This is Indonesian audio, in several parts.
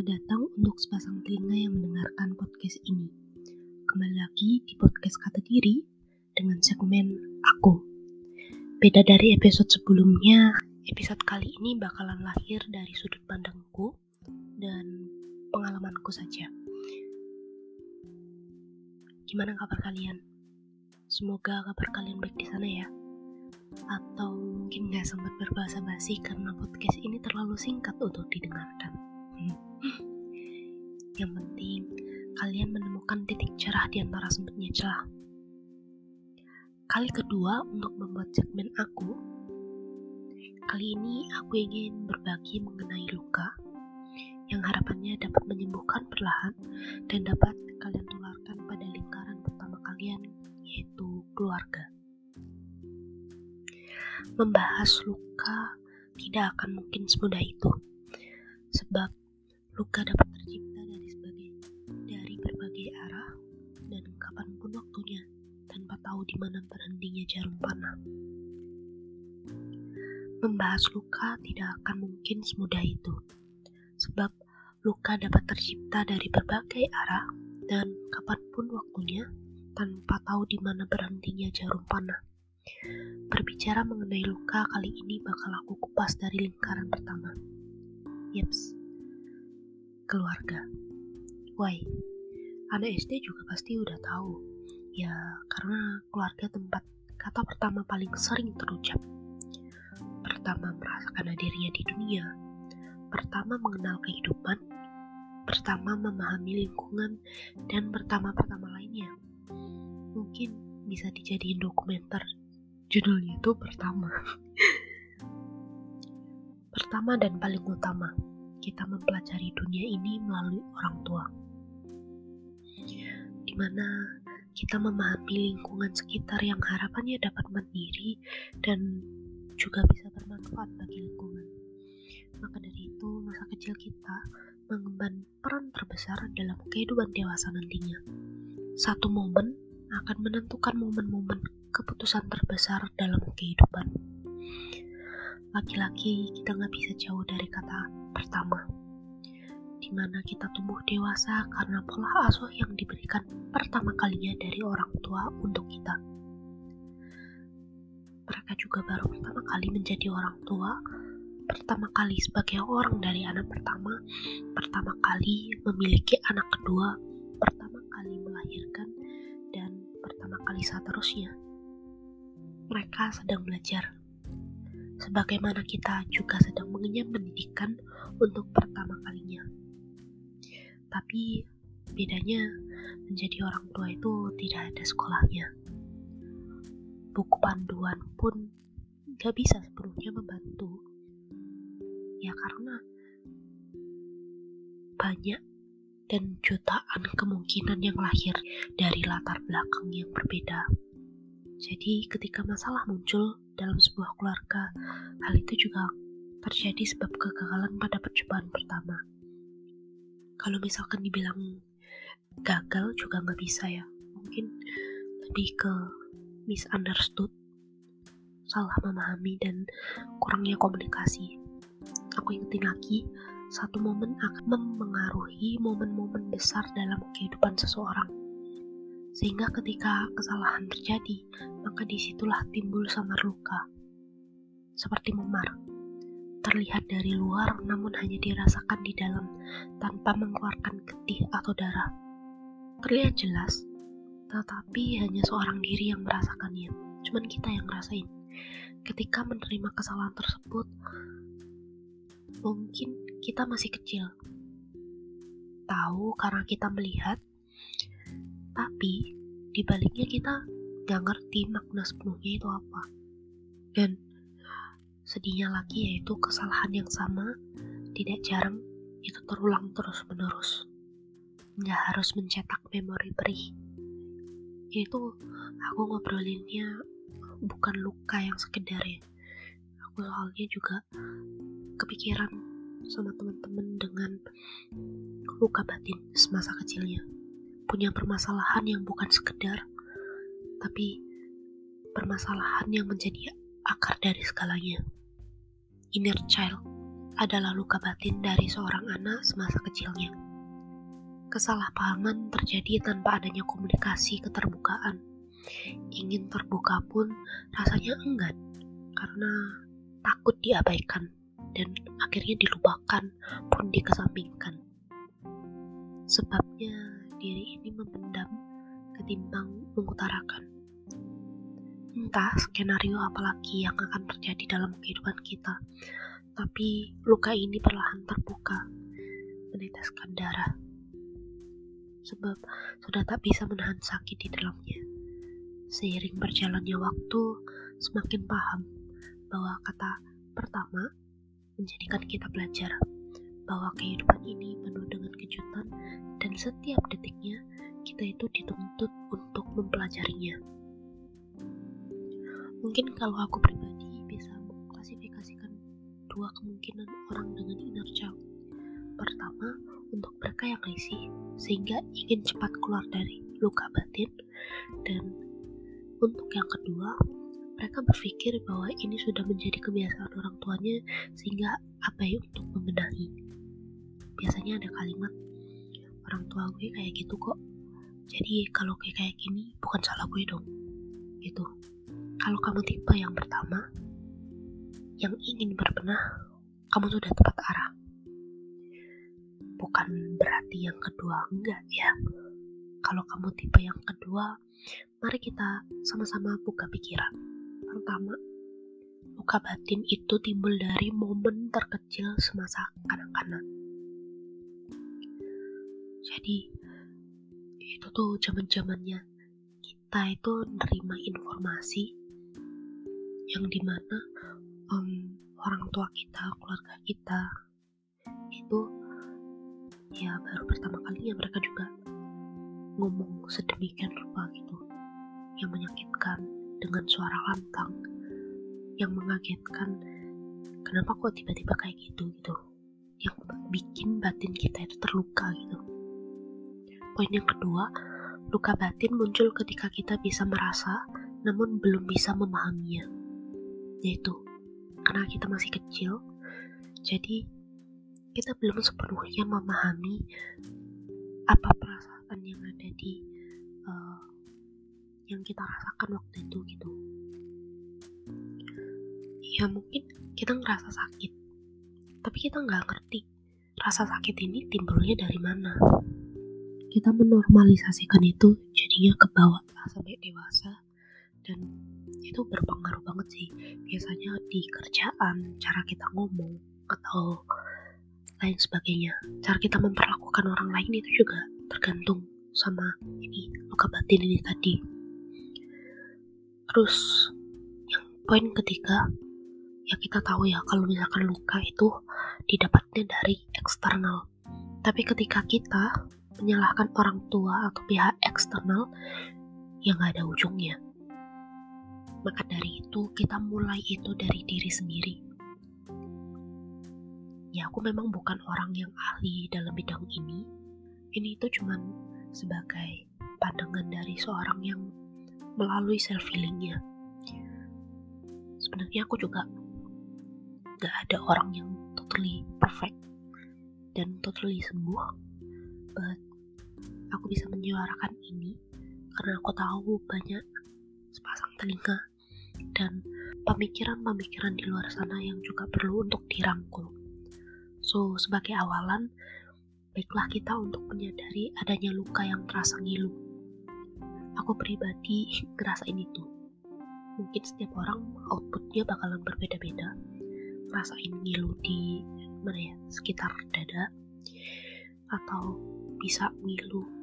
Selamat datang untuk sepasang telinga yang mendengarkan podcast ini. Kembali lagi di podcast Kata Diri dengan segmen Aku. Beda dari episode sebelumnya, episode kali ini bakalan lahir dari sudut pandangku dan pengalamanku saja. Gimana kabar kalian? Semoga kabar kalian baik di sana ya. Atau mungkin gak sempat berbahasa basi karena podcast ini terlalu singkat untuk didengarkan. Yang penting, kalian menemukan titik cerah di antara sempitnya celah. Kali kedua untuk membuat segmen aku, kali ini aku ingin berbagi mengenai luka yang harapannya dapat menyembuhkan perlahan dan dapat kalian tularkan pada lingkaran pertama kalian, yaitu keluarga. Membahas luka tidak akan mungkin semudah itu, sebab luka dapat tercipta dari sebagai dari berbagai arah dan kapan pun waktunya tanpa tahu di mana berhentinya jarum panah. Membahas luka tidak akan mungkin semudah itu, sebab luka dapat tercipta dari berbagai arah dan kapan pun waktunya tanpa tahu di mana berhentinya jarum panah. Berbicara mengenai luka kali ini bakal aku kupas dari lingkaran pertama. Yeps, keluarga. Why? Anak SD juga pasti udah tahu. Ya, karena keluarga tempat kata pertama paling sering terucap. Pertama merasakan hadirnya di dunia. Pertama mengenal kehidupan. Pertama memahami lingkungan. Dan pertama-pertama lainnya. Mungkin bisa dijadiin dokumenter. Judulnya itu pertama. pertama dan paling utama kita mempelajari dunia ini melalui orang tua, di mana kita memahami lingkungan sekitar yang harapannya dapat mandiri dan juga bisa bermanfaat bagi lingkungan. Maka dari itu, masa kecil kita mengemban peran terbesar dalam kehidupan dewasa nantinya. Satu momen akan menentukan momen-momen keputusan terbesar dalam kehidupan laki-laki kita nggak bisa jauh dari kata pertama di mana kita tumbuh dewasa karena pola asuh yang diberikan pertama kalinya dari orang tua untuk kita. Mereka juga baru pertama kali menjadi orang tua pertama kali sebagai orang dari anak pertama pertama kali memiliki anak kedua pertama kali melahirkan dan pertama kali seterusnya. Mereka sedang belajar sebagaimana kita juga sedang mengenyam pendidikan untuk pertama kalinya. Tapi bedanya menjadi orang tua itu tidak ada sekolahnya. Buku panduan pun gak bisa sepenuhnya membantu. Ya karena banyak dan jutaan kemungkinan yang lahir dari latar belakang yang berbeda. Jadi ketika masalah muncul, dalam sebuah keluarga. Hal itu juga terjadi sebab kegagalan pada percobaan pertama. Kalau misalkan dibilang gagal juga nggak bisa ya. Mungkin lebih ke misunderstood, salah memahami dan kurangnya komunikasi. Aku ingetin lagi, satu momen akan mempengaruhi momen-momen besar dalam kehidupan seseorang sehingga ketika kesalahan terjadi, maka di situlah timbul samar luka. Seperti memar, terlihat dari luar namun hanya dirasakan di dalam tanpa mengeluarkan getih atau darah. Terlihat jelas, tetapi hanya seorang diri yang merasakannya. Cuman kita yang ngerasain. Ketika menerima kesalahan tersebut, mungkin kita masih kecil. Tahu karena kita melihat tapi dibaliknya kita gak ngerti makna sepenuhnya itu apa. Dan sedihnya lagi yaitu kesalahan yang sama tidak jarang itu terulang terus menerus. Nggak harus mencetak memori perih. Itu aku ngobrolinnya bukan luka yang sekedar ya. Aku soalnya juga kepikiran sama teman-teman dengan luka batin semasa kecilnya punya permasalahan yang bukan sekedar, tapi permasalahan yang menjadi akar dari segalanya. Inner child adalah luka batin dari seorang anak semasa kecilnya. Kesalahpahaman terjadi tanpa adanya komunikasi keterbukaan. Ingin terbuka pun rasanya enggan karena takut diabaikan dan akhirnya dilupakan pun dikesampingkan. Sebabnya diri ini memendam ketimbang mengutarakan. Entah skenario apalagi yang akan terjadi dalam kehidupan kita, tapi luka ini perlahan terbuka, meneteskan darah. Sebab sudah tak bisa menahan sakit di dalamnya. Seiring berjalannya waktu, semakin paham bahwa kata pertama menjadikan kita belajar bahwa kehidupan ini penuh dengan kejutan dan setiap detiknya kita itu dituntut untuk mempelajarinya. Mungkin kalau aku pribadi bisa mengklasifikasikan dua kemungkinan orang dengan inner child. Pertama, untuk mereka yang risih sehingga ingin cepat keluar dari luka batin dan untuk yang kedua mereka berpikir bahwa ini sudah menjadi kebiasaan orang tuanya sehingga abai untuk membenahi. Biasanya ada kalimat, orang tua gue kayak gitu kok. Jadi kalau kayak kayak gini bukan salah gue dong. Gitu. Kalau kamu tipe yang pertama, yang ingin berbenah, kamu sudah tepat arah. Bukan berarti yang kedua enggak ya. Kalau kamu tipe yang kedua, mari kita sama-sama buka pikiran Pertama, luka batin itu timbul dari momen terkecil semasa kanak-kanak. Jadi, itu tuh zaman-zamannya kita itu nerima informasi yang di mana um, orang tua kita, keluarga kita itu ya baru pertama kalinya mereka juga ngomong sedemikian rupa gitu. Yang menyakitkan dengan suara lantang yang mengagetkan kenapa kok tiba-tiba kayak gitu? Gitu. Yang bikin batin kita itu terluka gitu poin yang kedua luka batin muncul ketika kita bisa merasa namun belum bisa memahaminya. Yaitu karena kita masih kecil jadi kita belum sepenuhnya memahami apa perasaan yang ada di uh, yang kita rasakan waktu itu gitu. Ya mungkin kita ngerasa sakit tapi kita nggak ngerti rasa sakit ini timbulnya dari mana kita menormalisasikan itu jadinya ke bawah sampai dewasa. Dan itu berpengaruh banget sih. Biasanya di kerjaan cara kita ngomong atau lain sebagainya cara kita memperlakukan orang lain itu juga tergantung sama ini luka batin ini tadi. Terus yang poin ketiga, ya kita tahu ya kalau misalkan luka itu didapatnya dari eksternal. Tapi ketika kita menyalahkan orang tua atau pihak eksternal, yang gak ada ujungnya. Maka dari itu kita mulai itu dari diri sendiri. Ya aku memang bukan orang yang ahli dalam bidang ini. Ini itu cuman sebagai pandangan dari seorang yang melalui self healingnya sebenarnya aku juga gak ada orang yang totally perfect dan totally sembuh but aku bisa menyuarakan ini karena aku tahu banyak sepasang telinga dan pemikiran-pemikiran di luar sana yang juga perlu untuk dirangkul. So, sebagai awalan, baiklah kita untuk menyadari adanya luka yang terasa ngilu. Aku pribadi ngerasain itu mungkin setiap orang outputnya bakalan berbeda-beda. Ngerasain ngilu di mana ya sekitar dada atau bisa ngilu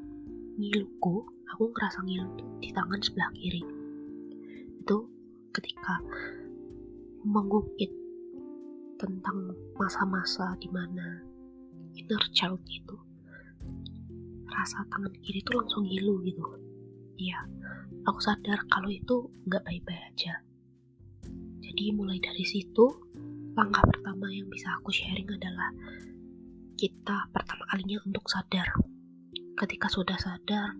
ngiluku aku ngerasa ngilu di tangan sebelah kiri itu ketika mengungkit tentang masa-masa di mana inner child itu rasa tangan kiri itu langsung ngilu gitu Iya, aku sadar kalau itu nggak baik-baik aja. Jadi mulai dari situ, langkah pertama yang bisa aku sharing adalah kita pertama kalinya untuk sadar. Ketika sudah sadar,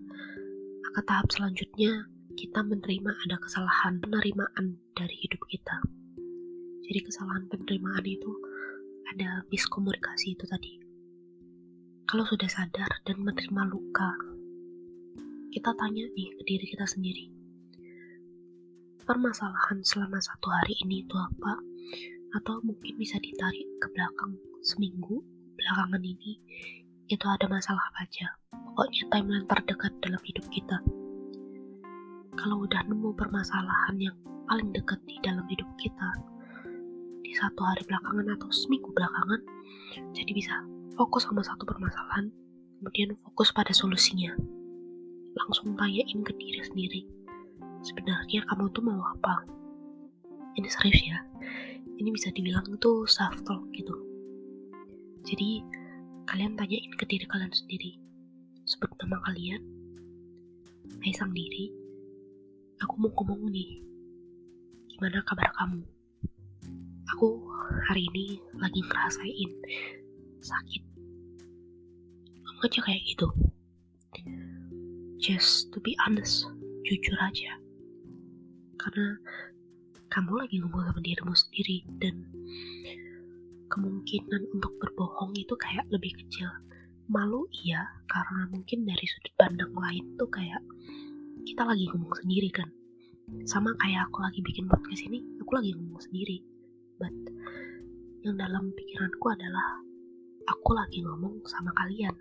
maka tahap selanjutnya kita menerima ada kesalahan penerimaan dari hidup kita. Jadi kesalahan penerimaan itu ada miskomunikasi itu tadi. Kalau sudah sadar dan menerima luka, kita tanya nih ke diri kita sendiri. Permasalahan selama satu hari ini itu apa? Atau mungkin bisa ditarik ke belakang seminggu belakangan ini itu ada masalah apa aja. Pokoknya timeline terdekat dalam hidup kita. Kalau udah nemu permasalahan yang paling dekat di dalam hidup kita, di satu hari belakangan atau seminggu belakangan, jadi bisa fokus sama satu permasalahan, kemudian fokus pada solusinya. Langsung tanyain ke diri sendiri, sebenarnya kamu tuh mau apa? Ini serius ya, ini bisa dibilang tuh self talk gitu. Jadi kalian tanyain ke diri kalian sendiri, sebut nama kalian, Hai sang diri, aku mau ngomong nih, gimana kabar kamu? Aku hari ini lagi ngerasain sakit. Ngomong aja kayak gitu. Just to be honest jujur aja. Karena kamu lagi ngomong sama dirimu sendiri dan kemungkinan untuk berbohong itu kayak lebih kecil malu iya karena mungkin dari sudut pandang lain tuh kayak kita lagi ngomong sendiri kan. Sama kayak aku lagi bikin podcast ini aku lagi ngomong sendiri. But yang dalam pikiranku adalah aku lagi ngomong sama kalian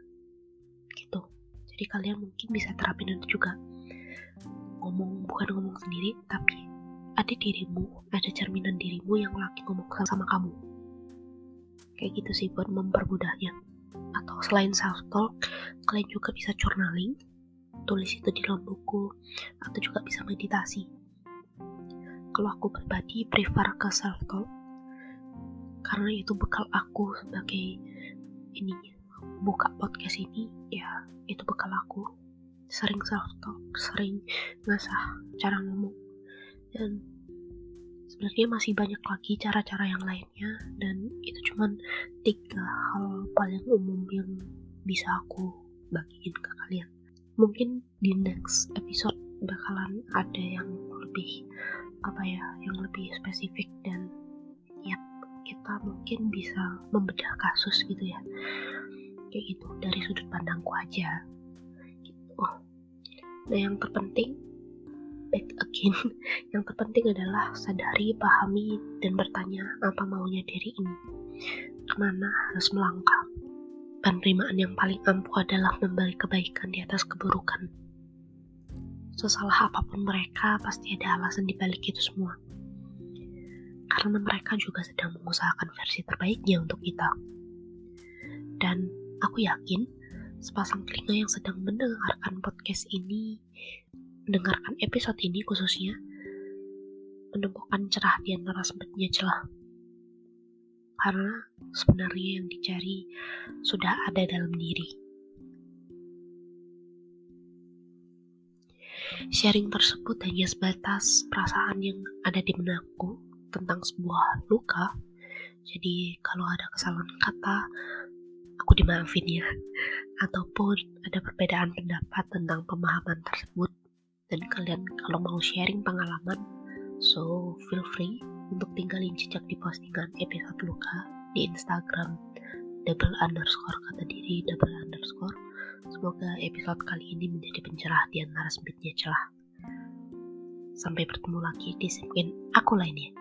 gitu. Jadi kalian mungkin bisa terapin itu juga. Ngomong bukan ngomong sendiri tapi ada dirimu ada cerminan dirimu yang lagi ngomong sama kamu. Kayak gitu sih buat mempermudahnya atau selain self talk kalian juga bisa journaling tulis itu di dalam buku atau juga bisa meditasi. Kalau aku pribadi prefer ke self talk karena itu bekal aku sebagai ini buka podcast ini ya itu bekal aku. Sering self talk sering ngasah cara ngomong. Dan sebenarnya masih banyak lagi cara-cara yang lainnya dan itu cuman tiga hal paling umum yang bisa aku bagiin ke kalian. Mungkin di next episode bakalan ada yang lebih apa ya yang lebih spesifik dan ya kita mungkin bisa membedah kasus gitu ya. Kayak gitu dari sudut pandangku aja. Gitu. Nah yang terpenting back again yang terpenting adalah sadari pahami dan bertanya apa maunya diri ini. Ke mana harus melangkah? Penerimaan yang paling ampuh adalah membalik kebaikan di atas keburukan. Sesalah apa pun mereka pasti ada alasan dibalik itu semua. Karena mereka juga sedang mengusahakan versi terbaiknya untuk kita. Dan aku yakin sepasang telinga yang sedang mendengarkan podcast ini, mendengarkan episode ini khususnya, menemukan cerah di antara sempitnya celah. Karena sebenarnya yang dicari sudah ada dalam diri. Sharing tersebut hanya sebatas perasaan yang ada di benakku tentang sebuah luka. Jadi kalau ada kesalahan kata, aku dimaafin ya. Ataupun ada perbedaan pendapat tentang pemahaman tersebut. Dan kalian kalau mau sharing pengalaman, so feel free untuk tinggalin jejak di postingan episode luka di Instagram double underscore kata diri double underscore. Semoga episode kali ini menjadi pencerah di antara sempitnya celah. Sampai bertemu lagi di segmen aku lainnya.